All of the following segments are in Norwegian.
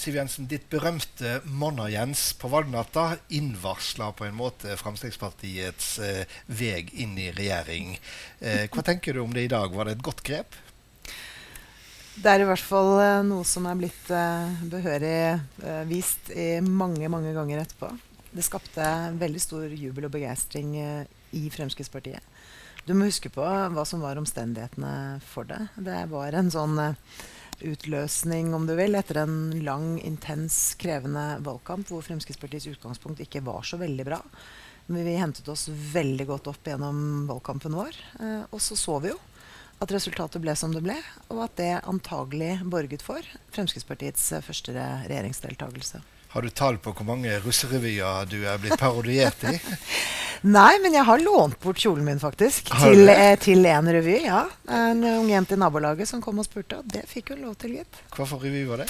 Siv Jensen, ditt berømte 'Monner-Jens' på valgnatta innvarsla på en måte Fremskrittspartiets eh, veg inn i regjering. Eh, hva tenker du om det i dag? Var det et godt grep? Det er i hvert fall eh, noe som er blitt eh, behørig eh, vist i mange mange ganger etterpå. Det skapte veldig stor jubel og begeistring eh, i Fremskrittspartiet. Du må huske på hva som var omstendighetene for det. Det var en sånn utløsning, om du vil, etter en lang, intens, krevende valgkamp hvor Fremskrittspartiets utgangspunkt ikke var så veldig bra. Men vi hentet oss veldig godt opp gjennom valgkampen vår. Eh, og så så vi jo at resultatet ble som det ble, og at det antagelig borget for Fremskrittspartiets eh, første re- regjeringsdeltakelse. Har du tall på hvor mange russerevyer du er blitt parodiert i? Nei, men jeg har lånt bort kjolen min, faktisk. Til, eh, til en revy. ja. En ung jente i nabolaget som kom og spurte, og det fikk hun lov til, gitt. Hva for revy var det?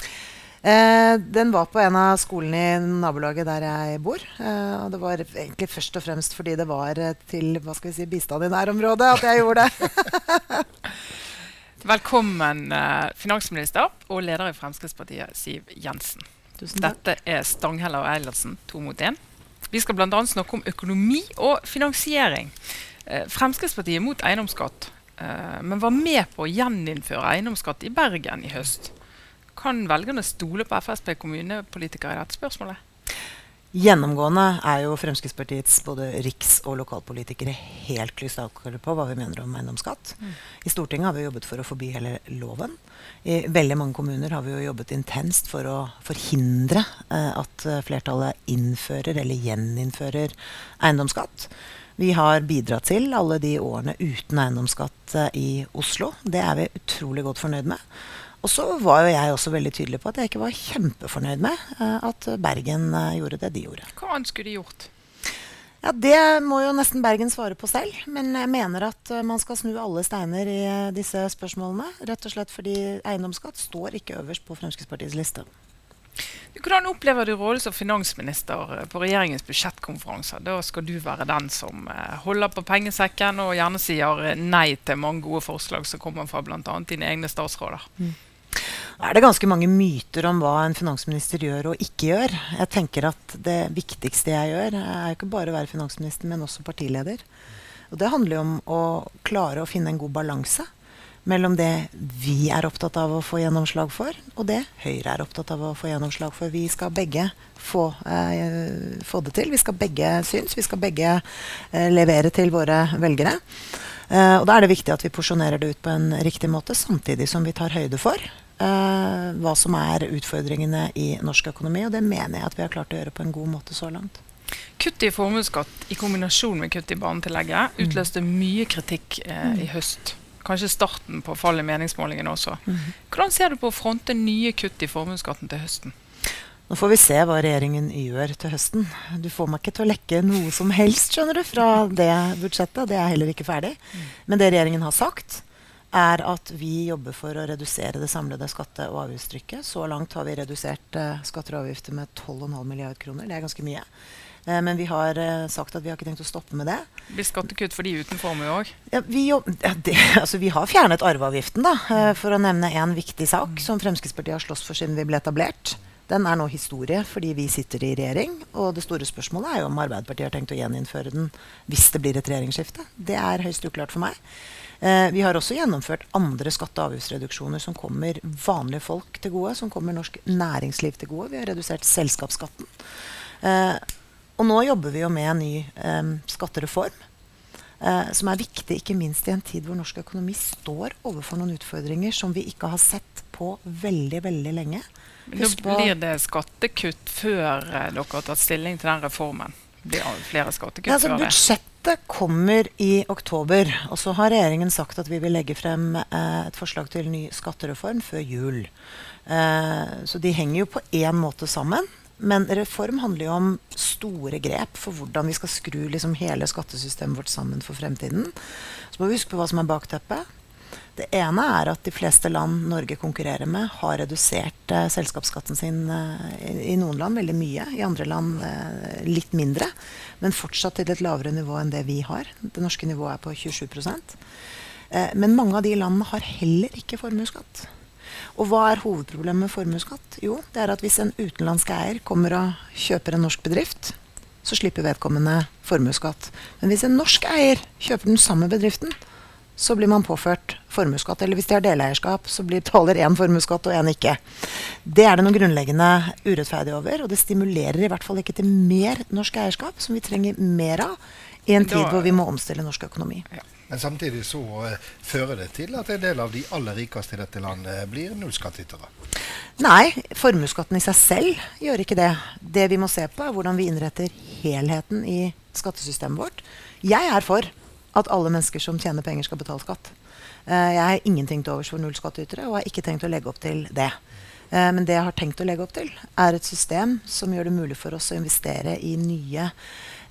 Eh, den var på en av skolene i nabolaget der jeg bor. Eh, og det var egentlig først og fremst fordi det var eh, til hva skal vi si, bistand i nærområdet at jeg gjorde det. Velkommen, eh, finansminister og leder i Fremskrittspartiet, Siv Jensen. Tusen takk. Dette er Stanghelle og Eilertsen to mot én. Vi skal bl.a. snakke om økonomi og finansiering. Eh, Fremskrittspartiet er mot eiendomsskatt, eh, men var med på å gjeninnføre eiendomsskatt i Bergen i høst. Kan velgerne stole på Frp kommunepolitikere i dette spørsmålet? Gjennomgående er jo Fremskrittspartiets både riks- og lokalpolitikere helt krystallklare på hva vi mener om eiendomsskatt. I Stortinget har vi jobbet for å forby hele loven. I veldig mange kommuner har vi jo jobbet intenst for å forhindre eh, at eh, flertallet innfører eller gjeninnfører eiendomsskatt. Vi har bidratt til alle de årene uten eiendomsskatt eh, i Oslo. Det er vi utrolig godt fornøyd med. Og så var jo jeg også veldig tydelig på at jeg ikke var kjempefornøyd med eh, at Bergen eh, gjorde det de gjorde. Hva annet skulle de gjort? Ja, Det må jo nesten Bergen svare på selv. Men jeg mener at eh, man skal snu alle steiner i disse spørsmålene. Rett og slett fordi eiendomsskatt står ikke øverst på Fremskrittspartiets liste. Hvordan opplever du rollen som finansminister på regjeringens budsjettkonferanser? Da skal du være den som holder på pengesekken og gjerne sier nei til mange gode forslag som kommer fra bl.a. dine egne statsråder. Nå er det ganske mange myter om hva en finansminister gjør og ikke gjør. Jeg tenker at Det viktigste jeg gjør, er ikke bare å være finansminister, men også partileder. Og Det handler jo om å klare å finne en god balanse mellom det vi er opptatt av å få gjennomslag for, og det Høyre er opptatt av å få gjennomslag for. Vi skal begge få, eh, få det til. Vi skal begge synes. Vi skal begge eh, levere til våre velgere. Eh, og Da er det viktig at vi porsjonerer det ut på en riktig måte, samtidig som vi tar høyde for eh, hva som er utfordringene i norsk økonomi. Og det mener jeg at vi har klart å gjøre på en god måte så langt. Kutt i formuesskatt i kombinasjon med kutt i barnetillegget utløste mye kritikk eh, i høst. Kanskje starten på fall i meningsmålingene også. Hvordan ser du på å fronte nye kutt i formuesskatten til høsten? Nå får vi se hva regjeringen gjør til høsten. Du får meg ikke til å lekke noe som helst skjønner du, fra det budsjettet. Det er heller ikke ferdig. Men det regjeringen har sagt, er at vi jobber for å redusere det samlede skatte- og avgiftstrykket. Så langt har vi redusert eh, skatter og avgifter med 12,5 milliard kroner. Det er ganske mye. Eh, men vi har eh, sagt at vi har ikke tenkt å stoppe med det. Blir skattekutt for de uten formue òg. Ja, vi, ja, det, altså, vi har fjernet arveavgiften, da, eh, for å nevne én viktig sak som Fremskrittspartiet har slåss for siden vi ble etablert. Den er nå historie fordi vi sitter i regjering. Og det store spørsmålet er jo om Arbeiderpartiet har tenkt å gjeninnføre den hvis det blir et regjeringsskifte. Det er høyst uklart for meg. Eh, vi har også gjennomført andre skatte- og avgiftsreduksjoner som kommer vanlige folk til gode, som kommer norsk næringsliv til gode. Vi har redusert selskapsskatten. Eh, og nå jobber vi jo med en ny eh, skattereform. Eh, som er viktig ikke minst i en tid hvor norsk økonomi står overfor noen utfordringer som vi ikke har sett på veldig, veldig lenge. Nå blir det skattekutt før eh, dere har tatt stilling til den reformen. Blir flere skattekutt Ja, altså, før det. budsjettet kommer i oktober. Og så har regjeringen sagt at vi vil legge frem eh, et forslag til ny skattereform før jul. Eh, så de henger jo på én måte sammen. Men reform handler jo om store grep for hvordan vi skal skru liksom, hele skattesystemet vårt sammen for fremtiden. Så må vi huske på hva som er bakteppet. Det ene er at de fleste land Norge konkurrerer med, har redusert eh, selskapsskatten sin eh, i, i noen land veldig mye. I andre land eh, litt mindre, men fortsatt til et lavere nivå enn det vi har. Det norske nivået er på 27 eh, Men mange av de landene har heller ikke formuesskatt. Og hva er hovedproblemet med formuesskatt? Jo, det er at hvis en utenlandsk eier kommer og kjøper en norsk bedrift, så slipper vedkommende formuesskatt. Men hvis en norsk eier kjøper den samme bedriften, så blir man påført formuesskatt. Eller hvis de har deleierskap, så betaler én formuesskatt og én ikke. Det er det noe grunnleggende urettferdig over, og det stimulerer i hvert fall ikke til mer norsk eierskap, som vi trenger mer av i en tid hvor vi må omstille norsk økonomi. Ja. Men samtidig så uh, fører det til at en del av de aller rikeste i dette landet blir nullskattytere. Nei, formuesskatten i seg selv gjør ikke det. Det vi må se på, er hvordan vi innretter helheten i skattesystemet vårt. Jeg er for at alle mennesker som tjener penger, skal betale skatt. Uh, jeg har ingenting til overs for nullskattytere og har ikke tenkt å legge opp til det. Uh, men det jeg har tenkt å legge opp til, er et system som gjør det mulig for oss å investere i nye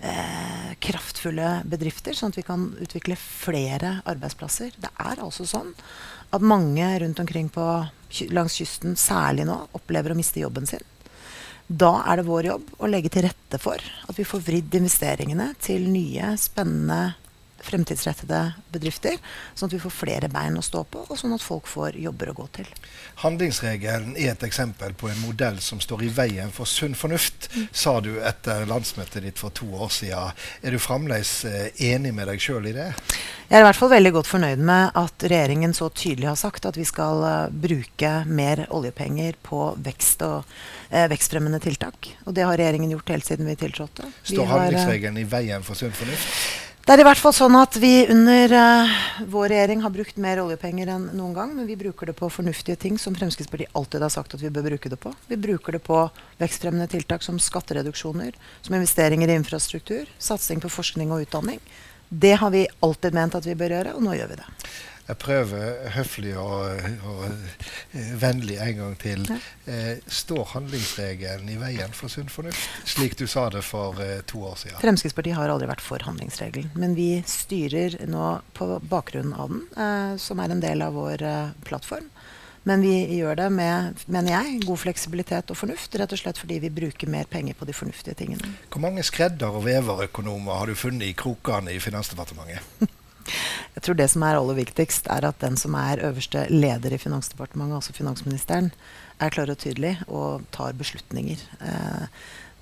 eh, kraftfulle bedrifter, sånn at vi kan utvikle flere arbeidsplasser. Det er altså sånn at mange rundt omkring på, langs kysten, særlig nå, opplever å miste jobben sin. Da er det vår jobb å legge til rette for at vi får vridd investeringene til nye, spennende fremtidsrettede bedrifter, sånn at vi får flere bein å stå på, og sånn at folk får jobber å gå til. Handlingsregelen er et eksempel på en modell som står i veien for sunn fornuft, mm. sa du etter landsmøtet ditt for to år siden. Er du fremdeles eh, enig med deg sjøl i det? Jeg er i hvert fall veldig godt fornøyd med at regjeringen så tydelig har sagt at vi skal uh, bruke mer oljepenger på vekst og eh, vekstfremmende tiltak. Og det har regjeringen gjort helt siden vi tiltrådte. Står handlingsregelen uh, i veien for sunn fornuft? Det er i hvert fall sånn at vi under uh, vår regjering har brukt mer oljepenger enn noen gang. Men vi bruker det på fornuftige ting som Fremskrittspartiet alltid har sagt at vi bør bruke det på. Vi bruker det på vekstfremmende tiltak som skattereduksjoner, som investeringer i infrastruktur, satsing på forskning og utdanning. Det har vi alltid ment at vi bør gjøre, og nå gjør vi det jeg prøver høflig og, og, eh, vennlig en gang til. Eh, står handlingsregelen i veien for sunn fornuft, slik du sa det for eh, to år siden? Fremskrittspartiet har aldri vært for handlingsregelen, men vi styrer nå på bakgrunn av den, eh, som er en del av vår eh, plattform. Men vi gjør det med mener jeg, god fleksibilitet og fornuft, rett og slett fordi vi bruker mer penger på de fornuftige tingene. Hvor mange skredder- og veverøkonomer har du funnet i krokene i Finansdepartementet? Jeg tror det som er aller viktigst, er at den som er øverste leder i Finansdepartementet, altså finansministeren, er klar og tydelig og tar beslutninger. Eh,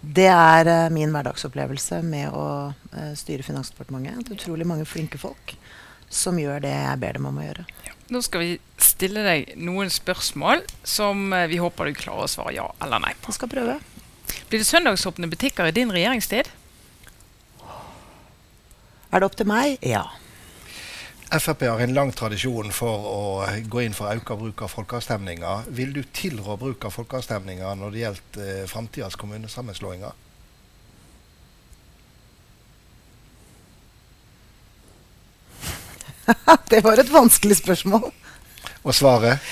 det er eh, min hverdagsopplevelse med å eh, styre Finansdepartementet. Det er utrolig mange flinke folk som gjør det jeg ber dem om å gjøre. Ja. Nå skal vi stille deg noen spørsmål som vi håper du klarer å svare ja eller nei på. Jeg skal prøve. Blir det søndagsåpne butikker i din regjeringstid? Er det opp til meg? Ja. Frp har en lang tradisjon for å gå inn for økt bruk av folkeavstemninger. Vil du tilrå bruk av folkeavstemninger når det gjelder eh, framtidas kommunesammenslåinger? det var et vanskelig spørsmål. Og svaret?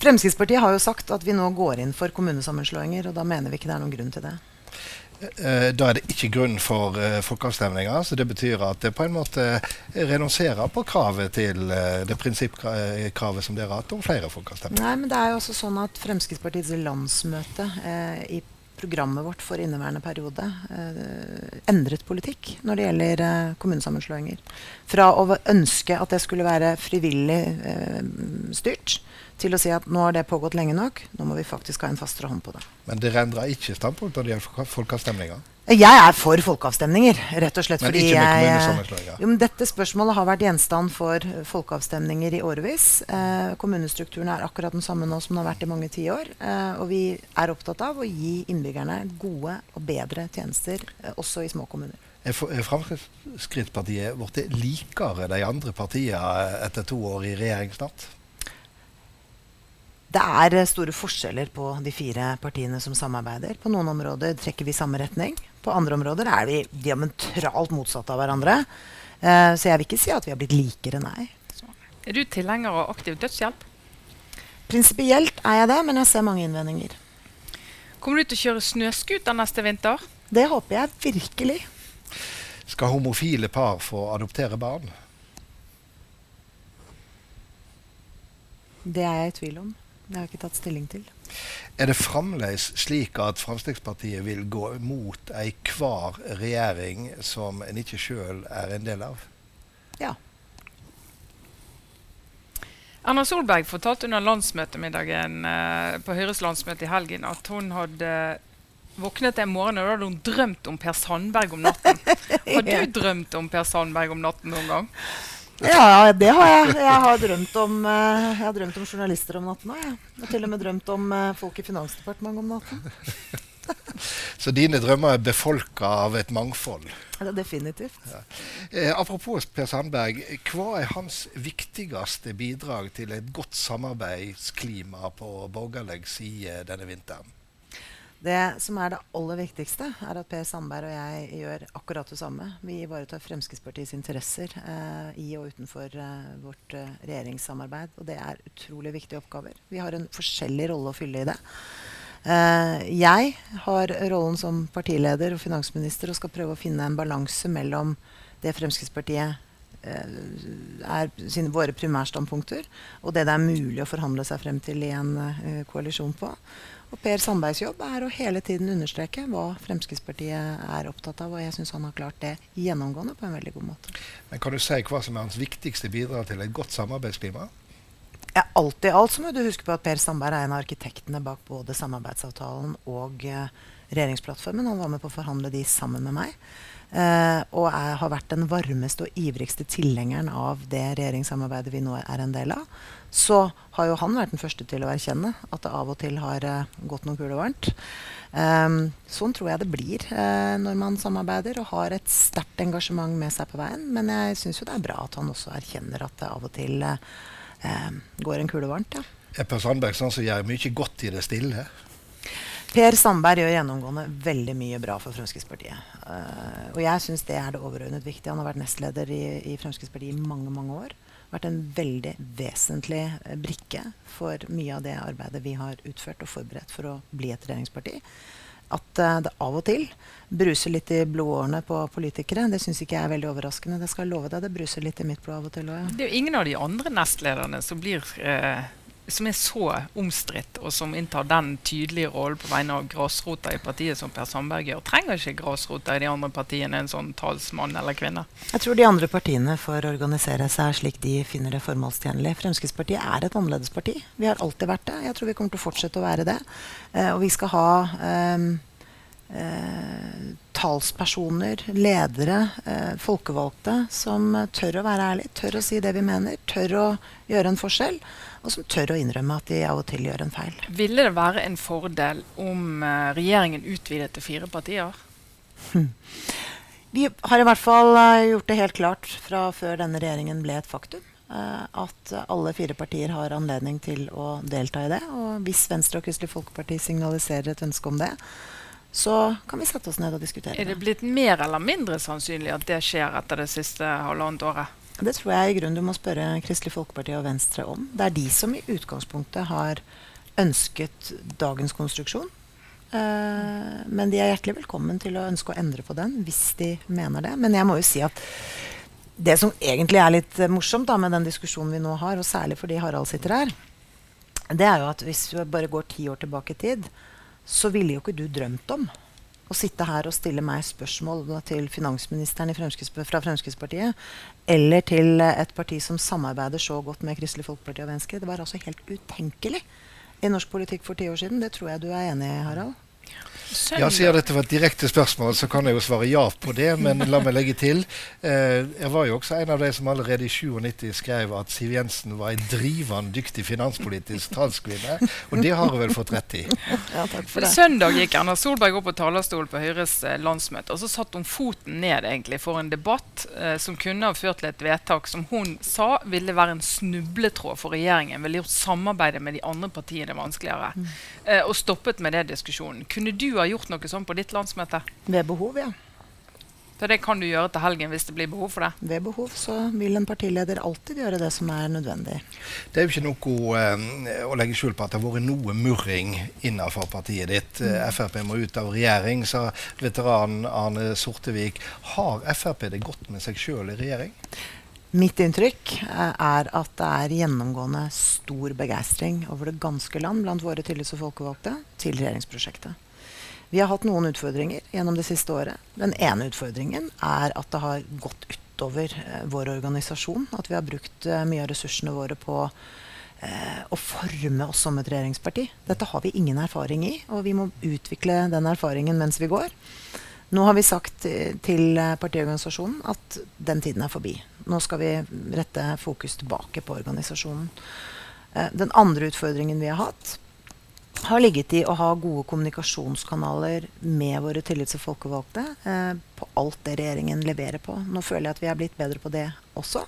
Fremskrittspartiet har jo sagt at vi nå går inn for kommunesammenslåinger, og da mener vi ikke det er noen grunn til det. Eh, da er det ikke grunn for uh, folkeavstemninger. Så det betyr at det på en måte renonserer på kravet til det prinsippkravet som dere har hatt om flere folkeavstemninger. Nei, men det er jo også sånn at Fremskrittspartiets landsmøte uh, i programmet vårt for inneværende periode endret politikk når det gjelder kommunesammenslåinger. Fra å ønske at det skulle være frivillig styrt, til å si at nå har det pågått lenge nok, nå må vi faktisk ha en fastere hånd på det. Men dere endrer ikke standpunkt når det gjelder folkeavstemninger? Jeg er for folkeavstemninger, rett og slett men fordi jeg jo, Dette spørsmålet har vært gjenstand for folkeavstemninger i årevis. Eh, kommunestrukturen er akkurat den samme nå som den har vært i mange tiår. Eh, og vi er opptatt av å gi innbyggerne gode og bedre tjenester, eh, også i små kommuner. Er Fremskrittspartiet blitt likere de andre partiene etter to år i regjering snart? Det er eh, store forskjeller på de fire partiene som samarbeider. På noen områder trekker vi samme retning. På andre områder er vi diametralt motsatte av hverandre. Eh, så jeg vil ikke si at vi har blitt likere, nei. Er du tilhenger av aktiv dødshjelp? Prinsipielt er jeg det, men jeg ser mange innvendinger. Kommer du til å kjøre snøscooter neste vinter? Det håper jeg virkelig. Skal homofile par få adoptere barn? Det er jeg i tvil om. Det har jeg ikke tatt stilling til. Er det fremdeles slik at Fremskrittspartiet vil gå mot enhver regjering som en ikke sjøl er en del av? Ja. Erna Solberg fortalte under landsmøtemiddagen eh, på Høyres landsmøte i helgen at hun hadde våknet en morgen og da hadde hun drømt om Per Sandberg om natten. Har du drømt om Per Sandberg om natten noen gang? Ja, det har jeg. Jeg har drømt om, uh, jeg har drømt om journalister om natten òg. Jeg har til og med drømt om uh, folk i Finansdepartementet om natten. Så dine drømmer er befolka av et mangfold? Ja, definitivt. Ja. Eh, apropos Per Sandberg. Hva er hans viktigste bidrag til et godt samarbeidsklima på borgerlig side denne vinteren? Det som er det aller viktigste, er at Per Sandberg og jeg gjør akkurat det samme. Vi ivaretar Fremskrittspartiets interesser eh, i og utenfor eh, vårt eh, regjeringssamarbeid. Og det er utrolig viktige oppgaver. Vi har en forskjellig rolle å fylle i det. Eh, jeg har rollen som partileder og finansminister og skal prøve å finne en balanse mellom det Fremskrittspartiet er sine, våre primærstandpunkter, og det det er mulig å forhandle seg frem til i en uh, koalisjon på. Og Per Sandbergs jobb er å hele tiden understreke hva Fremskrittspartiet er opptatt av. Og jeg syns han har klart det gjennomgående på en veldig god måte. Men Kan du si hva som er hans viktigste bidrag til et godt samarbeidsklima? Ja, alt i alt så må du huske på at Per Sandberg er en av arkitektene bak både samarbeidsavtalen og uh, regjeringsplattformen. Han var med på å forhandle de sammen med meg. Uh, og jeg har vært den varmeste og ivrigste tilhengeren av det regjeringssamarbeidet vi nå er en del av så har jo han vært den første til å erkjenne at det av og til har uh, gått noen kuler varmt. Um, sånn tror jeg det blir uh, når man samarbeider og har et sterkt engasjement med seg på veien. Men jeg syns jo det er bra at han også erkjenner at det av og til går en kule varmt. Ja. Er Per Sandberg sånn som gjør mye godt i det stille? Per Sandberg gjør gjennomgående veldig mye bra for Fremskrittspartiet. og jeg syns det er det overordnet viktige. Han har vært nestleder i, i Fremskrittspartiet i mange, mange år vært en veldig vesentlig eh, brikke for mye av det arbeidet vi har utført og forberedt for å bli et regjeringsparti. At uh, det av og til bruser litt i blodårene på politikere, det syns ikke jeg er veldig overraskende. Det skal jeg love deg, det bruser litt i mitt blod av og til òg. Det er jo ingen av de andre nestlederne som blir uh, som er så omstridt, og som inntar den tydelige rollen på vegne av grasrota i partiet som Per Sandberg gjør. Trenger ikke grasrota i de andre partiene en sånn talsmann eller -kvinne? Jeg tror de andre partiene får organisere seg slik de finner det formålstjenlig. Fremskrittspartiet er et annerledes parti. Vi har alltid vært det. Jeg tror vi kommer til å fortsette å være det. Eh, og vi skal ha eh, eh, talspersoner, ledere, eh, folkevalgte som tør å være ærlige, tør å si det vi mener, tør å gjøre en forskjell og som tør å innrømme at de av og til gjør en feil. Ville det være en fordel om eh, regjeringen utvidet til fire partier? Hm. Vi har i hvert fall uh, gjort det helt klart fra før denne regjeringen ble et faktum. Uh, at alle fire partier har anledning til å delta i det. Og hvis Venstre og Kristelig Folkeparti signaliserer et ønske om det, så kan vi sette oss ned og diskutere det. Er det blitt mer eller mindre sannsynlig at det skjer etter det siste halvannet året? Det tror jeg i grunnen du må spørre Kristelig Folkeparti og Venstre om. Det er de som i utgangspunktet har ønsket dagens konstruksjon. Uh, men de er hjertelig velkommen til å ønske å endre på den hvis de mener det. Men jeg må jo si at det som egentlig er litt morsomt da, med den diskusjonen vi nå har, og særlig fordi Harald sitter her, det er jo at hvis vi bare går ti år tilbake i tid, så ville jo ikke du drømt om å sitte her og stille meg spørsmål til finansministeren Fremskrittspartiet, fra Fremskrittspartiet eller til et parti som samarbeider så godt med Kristelig Folkeparti og Venstre. Det var altså helt utenkelig i norsk politikk for ti år siden. Det tror jeg du er enig i, Harald? Ja, Siden dette var et direkte spørsmål, så kan jeg jo svare ja på det. Men la meg legge til. Eh, jeg var jo også en av de som allerede i 97 skrev at Siv Jensen var en drivende dyktig finanspolitisk talskvinne. Og det har hun vel fått rett i. Ja, takk for det. Søndag gikk Erna Solberg opp på talerstolen på Høyres eh, landsmøte. Og så satte hun foten ned egentlig for en debatt eh, som kunne ha ført til et vedtak som hun sa ville være en snubletråd for regjeringen. Ville gjort samarbeidet med de andre partiene vanskeligere. Mm. Eh, og stoppet med det diskusjonen. Kunne du ha gjort noe sånn på ditt landsmøte? Ved behov, ja. Så det kan du gjøre til helgen hvis det blir behov for det? Ved behov så vil en partileder alltid gjøre det som er nødvendig. Det er jo ikke noe eh, å legge skjul på at det har vært noe murring innenfor partiet ditt. Mm. Frp må ut av regjering, sa veteranen Arne Sortevik. Har Frp det godt med seg sjøl i regjering? Mitt inntrykk eh, er at det er gjennomgående stor begeistring over det ganske land blant våre tillits- og folkevalgte til regjeringsprosjektet. Vi har hatt noen utfordringer gjennom det siste året. Den ene utfordringen er at det har gått utover eh, vår organisasjon. At vi har brukt eh, mye av ressursene våre på eh, å forme oss som et regjeringsparti. Dette har vi ingen erfaring i, og vi må utvikle den erfaringen mens vi går. Nå har vi sagt eh, til partiorganisasjonen at den tiden er forbi. Nå skal vi rette fokus tilbake på organisasjonen. Eh, den andre utfordringen vi har hatt, har ligget i å ha gode kommunikasjonskanaler med våre tillits- og folkevalgte eh, på alt det regjeringen leverer på. Nå føler jeg at vi er blitt bedre på det også.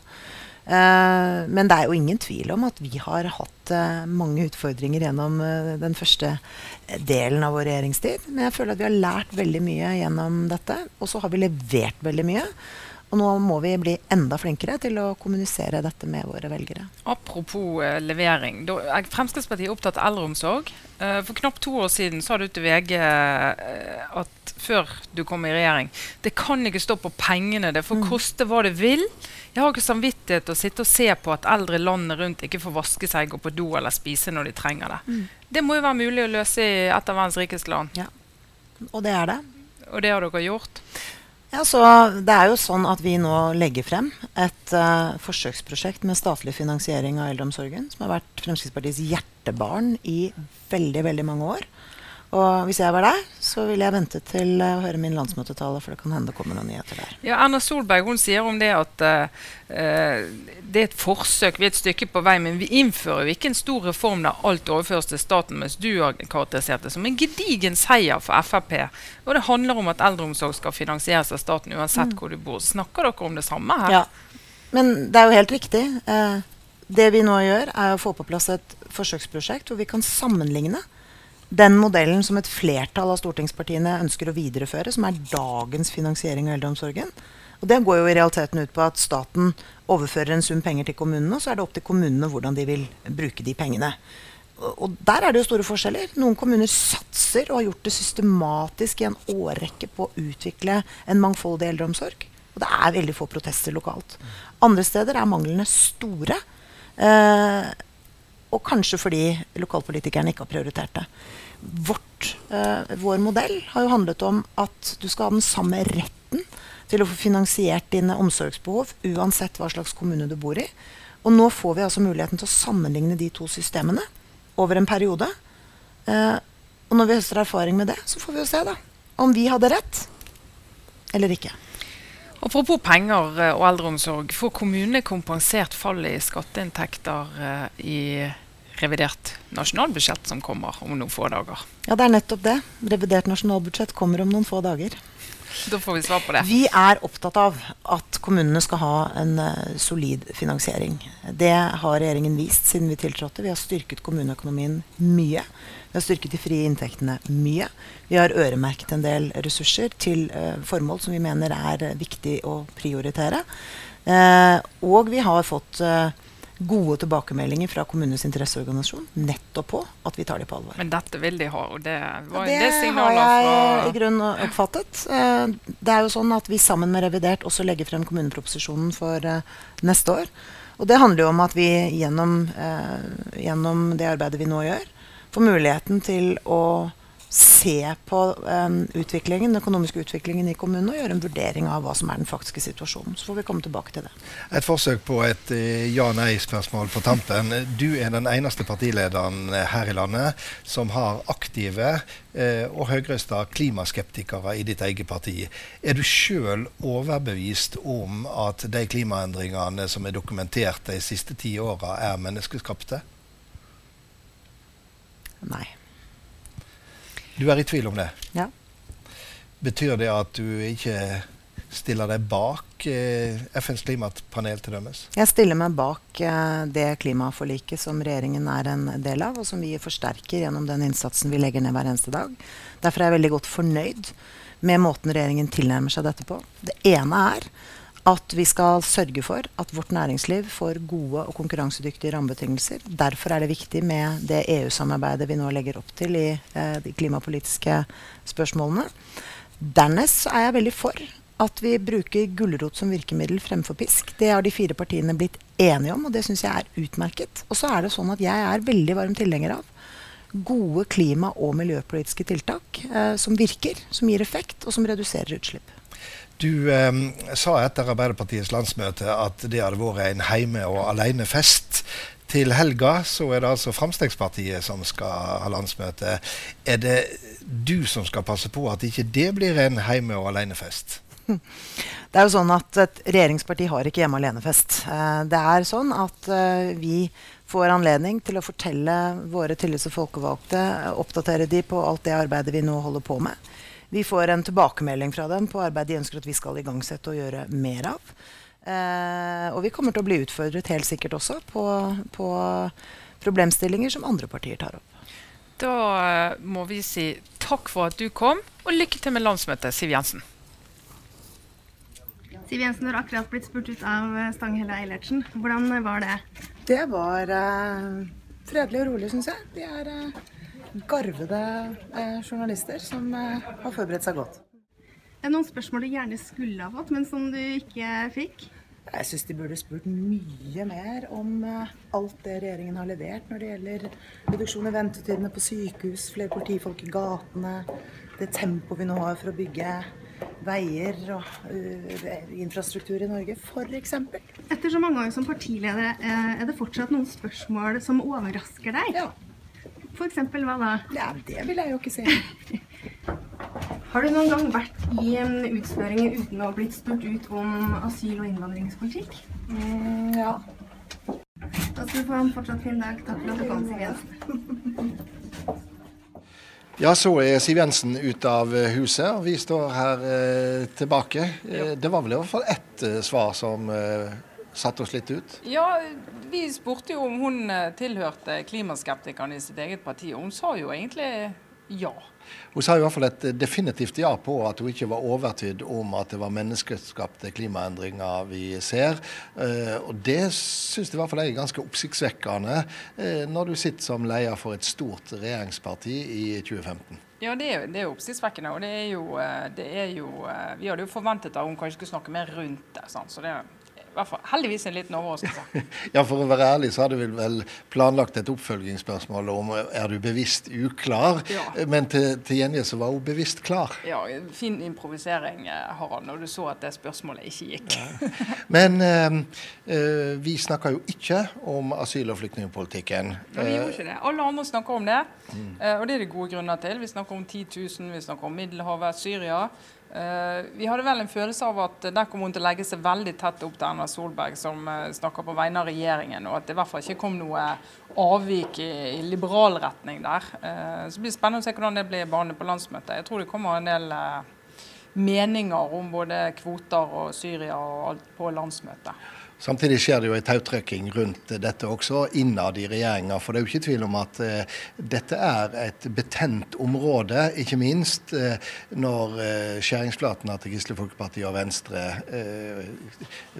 Eh, men det er jo ingen tvil om at vi har hatt eh, mange utfordringer gjennom eh, den første delen av vår regjeringstid. Men jeg føler at vi har lært veldig mye gjennom dette. Og så har vi levert veldig mye. Og nå må vi bli enda flinkere til å kommunisere dette med våre velgere. Apropos eh, levering. Da er Fremskrittspartiet opptatt av eldreomsorg. Eh, for knapt to år siden sa du til VG eh, at før du kom i regjering Det kan ikke stå på pengene. Det får mm. koste hva det vil. Jeg har ikke samvittighet til å sitte og se på at eldre landet rundt ikke får vaske seg, gå på do eller spise når de trenger det. Mm. Det må jo være mulig å løse i et av verdens rikeste land. Ja, og det er det. Og det har dere gjort? Ja, så Det er jo sånn at vi nå legger frem et uh, forsøksprosjekt med statlig finansiering av eldreomsorgen, som har vært Fremskrittspartiets hjertebarn i veldig, veldig mange år. Og hvis jeg var deg, så ville jeg vente til å høre min landsmøtetale, for det kan hende det kommer noen nyheter der. Ja, Erna Solberg hun sier om det at uh, det er et forsøk, vi er et stykke på vei, men vi innfører jo ikke en stor reform der alt overføres til staten, mens du har karakterisert det som en gedigen seier for Frp. Og det handler om at eldreomsorg skal finansieres av staten uansett mm. hvor du bor. Snakker dere om det samme her? Ja, men det er jo helt riktig. Uh, det vi nå gjør, er å få på plass et forsøksprosjekt hvor vi kan sammenligne den modellen som et flertall av stortingspartiene ønsker å videreføre, som er dagens finansiering av eldreomsorgen. Og Det går jo i realiteten ut på at staten overfører en sum penger til kommunene, og så er det opp til kommunene hvordan de vil bruke de pengene. Og Der er det jo store forskjeller. Noen kommuner satser og har gjort det systematisk i en årrekke på å utvikle en mangfoldig eldreomsorg. Og det er veldig få protester lokalt. Andre steder er manglene store. Eh, og kanskje fordi lokalpolitikerne ikke har prioritert det. Vårt, eh, vår modell har jo handlet om at du skal ha den samme retten til å få finansiert dine omsorgsbehov uansett hva slags kommune du bor i. Og nå får vi altså muligheten til å sammenligne de to systemene over en periode. Eh, og når vi høster erfaring med det, så får vi jo se da, om vi hadde rett eller ikke. Apropos penger eh, og eldreomsorg. Får kommunene kompensert fallet i skatteinntekter i i revidert nasjonalbudsjett som kommer om noen få dager. Ja, det er nettopp det. Revidert nasjonalbudsjett kommer om noen få dager. Da får vi svar på det. Vi er opptatt av at kommunene skal ha en uh, solid finansiering. Det har regjeringen vist siden vi tiltrådte. Vi har styrket kommuneøkonomien mye. Vi har styrket de frie inntektene mye. Vi har øremerket en del ressurser til uh, formål som vi mener er uh, viktig å prioritere. og vi har fått gode tilbakemeldinger fra kommunenes interesseorganisasjon nettopp på at vi tar dem på alvor. Men dette vil de ha, og det var det, det signaler fra Det har jeg i grunnen oppfattet. Eh, det er jo sånn at vi sammen med revidert også legger frem kommuneproposisjonen for eh, neste år. Og det handler jo om at vi gjennom, eh, gjennom det arbeidet vi nå gjør, får muligheten til å se på um, utviklingen, den økonomiske utviklingen i kommunen og gjøre en vurdering av hva som er den faktiske situasjonen. Så får vi komme tilbake til det. Et forsøk på et uh, ja-nei-spørsmål på tampen. Du er den eneste partilederen eh, her i landet som har aktive uh, og høyrøsta klimaskeptikere i ditt eget parti. Er du sjøl overbevist om at de klimaendringene som er dokumentert de siste ti åra, er menneskeskapte? Nei. Du er i tvil om det? Ja. Betyr det at du ikke stiller deg bak eh, FNs klimapanel til dømmes? Jeg stiller meg bak eh, det klimaforliket som regjeringen er en del av, og som vi forsterker gjennom den innsatsen vi legger ned hver eneste dag. Derfor er jeg veldig godt fornøyd med måten regjeringen tilnærmer seg dette på. Det ene er at vi skal sørge for at vårt næringsliv får gode og konkurransedyktige rammebetingelser. Derfor er det viktig med det EU-samarbeidet vi nå legger opp til i eh, de klimapolitiske spørsmålene. Dernest er jeg veldig for at vi bruker gulrot som virkemiddel fremfor pisk. Det har de fire partiene blitt enige om, og det syns jeg er utmerket. Og så er det sånn at jeg er veldig varm tilhenger av gode klima- og miljøpolitiske tiltak eh, som virker, som gir effekt, og som reduserer utslipp. Du eh, sa etter Arbeiderpartiets landsmøte at det hadde vært en heime- og alenefest. Til helga så er det altså Fremskrittspartiet som skal ha landsmøte. Er det du som skal passe på at ikke det blir en heime- og alenefest? Det er jo sånn at Et regjeringsparti har ikke hjemme alene-fest. Eh, det er sånn at eh, vi får anledning til å fortelle våre tillits- og folkevalgte, oppdatere de på alt det arbeidet vi nå holder på med. Vi får en tilbakemelding fra dem på arbeid de ønsker at vi skal igangsette og gjøre mer av. Eh, og vi kommer til å bli utfordret helt sikkert også på, på problemstillinger som andre partier tar opp. Da eh, må vi si takk for at du kom, og lykke til med landsmøtet, Siv Jensen. Siv Jensen har akkurat blitt spurt ut av eh, Stanghelle Eilertsen. Hvordan var det? Det var eh, fredelig og rolig, syns jeg. De er eh, garvede eh, journalister som eh, har forberedt seg godt. Er Det noen spørsmål du gjerne skulle ha fått, men som du ikke fikk. Jeg syns de burde spurt mye mer om eh, alt det regjeringen har levert når det gjelder reduksjon i ventetidene på sykehus, flere politifolk i gatene, det tempoet vi nå har for å bygge veier og uh, infrastruktur i Norge, f.eks. Etter så mange år som partileder, er det fortsatt noen spørsmål som overrasker deg? Ja. For eksempel hva da? ja, det vil jeg jo ikke si. Har du noen gang vært i en utspørring uten å ha blitt spurt ut om asyl- og innvandringspolitikk? Mm, ja. Da skal du få en fortsatt fin dag. Takk for at du kom, Siv Jensen. Ja, så er Siv Jensen ute av eh, huset, og vi står her eh, tilbake. Ja. det var vel i hvert fall ett eh, svar som eh, satte oss litt ut. Ja, vi spurte jo om hun eh, tilhørte klimaskeptikerne i sitt eget parti, og hun sa jo egentlig ja. Hun sa i hvert fall et definitivt ja på at hun ikke var overtydd om at det var menneskeskapte klimaendringer vi ser. Eh, og det syns jeg i hvert fall er ganske oppsiktsvekkende eh, når du sitter som leder for et stort regjeringsparti i 2015. Ja, det er, det er oppsiktsvekkende. Og det er jo, det er jo Vi hadde jo forventet at hun kanskje skulle snakke mer rundt det. Sant? Så det fall heldigvis en liten overraskelse. Ja, For å være ærlig så hadde vi vel planlagt et oppfølgingsspørsmål om er du bevisst uklar. Ja. Men til, til gjengjeld så var hun bevisst klar. Ja, Fin improvisering, eh, Harald, når du så at det spørsmålet ikke gikk. Men eh, eh, vi snakker jo ikke om asyl- og flyktningpolitikken. Men vi gjorde Eh, ikke det. Alle andre snakker om det, mm. og det er det gode grunner til. Vi snakker om 10 000, vi snakker om Middelhavet, Syria. Eh, vi hadde vel en følelse av at der kom hun til å legge seg veldig tett opp til Erna Solberg, som eh, snakker på vegne av regjeringen, og at det i hvert fall ikke kom noe avvik i, i liberal retning der. Eh, så det blir spennende å se hvordan det blir behandlet på landsmøtet. Jeg tror det kommer en del meninger om både kvoter og Syria og alt på landsmøtet. Samtidig skjer det jo en tautrekking rundt dette også, innad i regjeringa. For det er jo ikke tvil om at eh, dette er et betent område, ikke minst eh, når eh, skjæringsflatene til Kristelig Folkeparti og Venstre eh,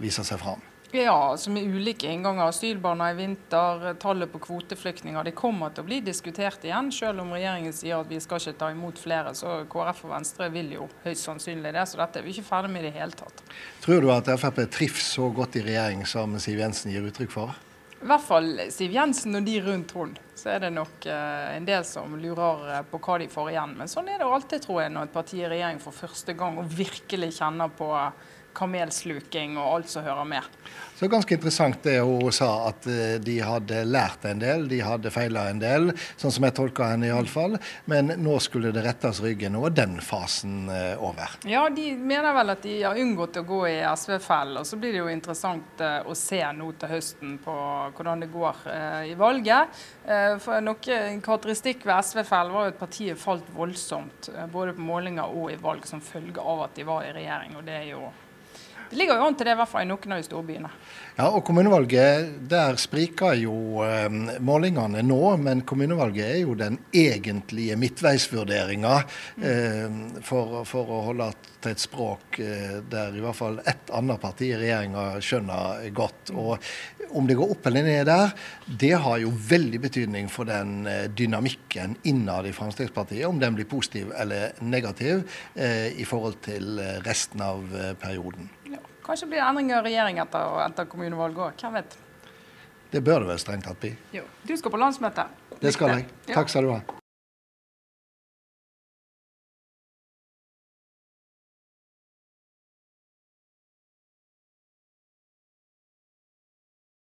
viser seg fram. Ja, altså med ulike innganger. Asylbarna i vinter, tallet på kvoteflyktninger. Det kommer til å bli diskutert igjen, selv om regjeringen sier at vi skal ikke ta imot flere. Så KrF og Venstre vil jo høyst sannsynlig det, så dette er vi ikke ferdig med i det hele tatt. Tror du at Frp trives så godt i regjering som Siv Jensen gir uttrykk for? I hvert fall Siv Jensen og de rundt hun. Så er det nok eh, en del som lurer eh, på hva de får igjen. Men sånn er det alltid, tror jeg, når et parti i regjering for første gang og virkelig kjenner på kamelsluking og alt som hører med. Så ganske interessant det hun sa, at eh, de hadde lært en del, de hadde feila en del, sånn som jeg tolka henne iallfall. Men nå skulle det rettes ryggen. Er den fasen eh, over. Ja, de mener vel at de har unngått å gå i SV-fellen. Og så blir det jo interessant eh, å se nå til høsten på hvordan det går i valget. For noe, karakteristikk ved SV-fellen var jo at partiet falt voldsomt, både på målinger og i valg, som følge av at de var i regjering. og det er jo det ligger jo an til det, i hvert fall i noen av de store byene. Ja, og kommunevalget, der spriker jo eh, målingene nå, men kommunevalget er jo den egentlige midtveisvurderinga eh, for, for å holde til et språk eh, der i hvert fall ett annet parti i regjeringa skjønner godt. Og om det går opp eller ned der, det har jo veldig betydning for den eh, dynamikken innad i Fremskrittspartiet, om den blir positiv eller negativ eh, i forhold til eh, resten av perioden. Kanskje blir det endringer i regjering etter, etter kommunevalget òg. Hvem vet. Det bør det vel strengt tatt bli. Jo. Du skal på landsmøte. Det skal jeg. Takk skal du ha.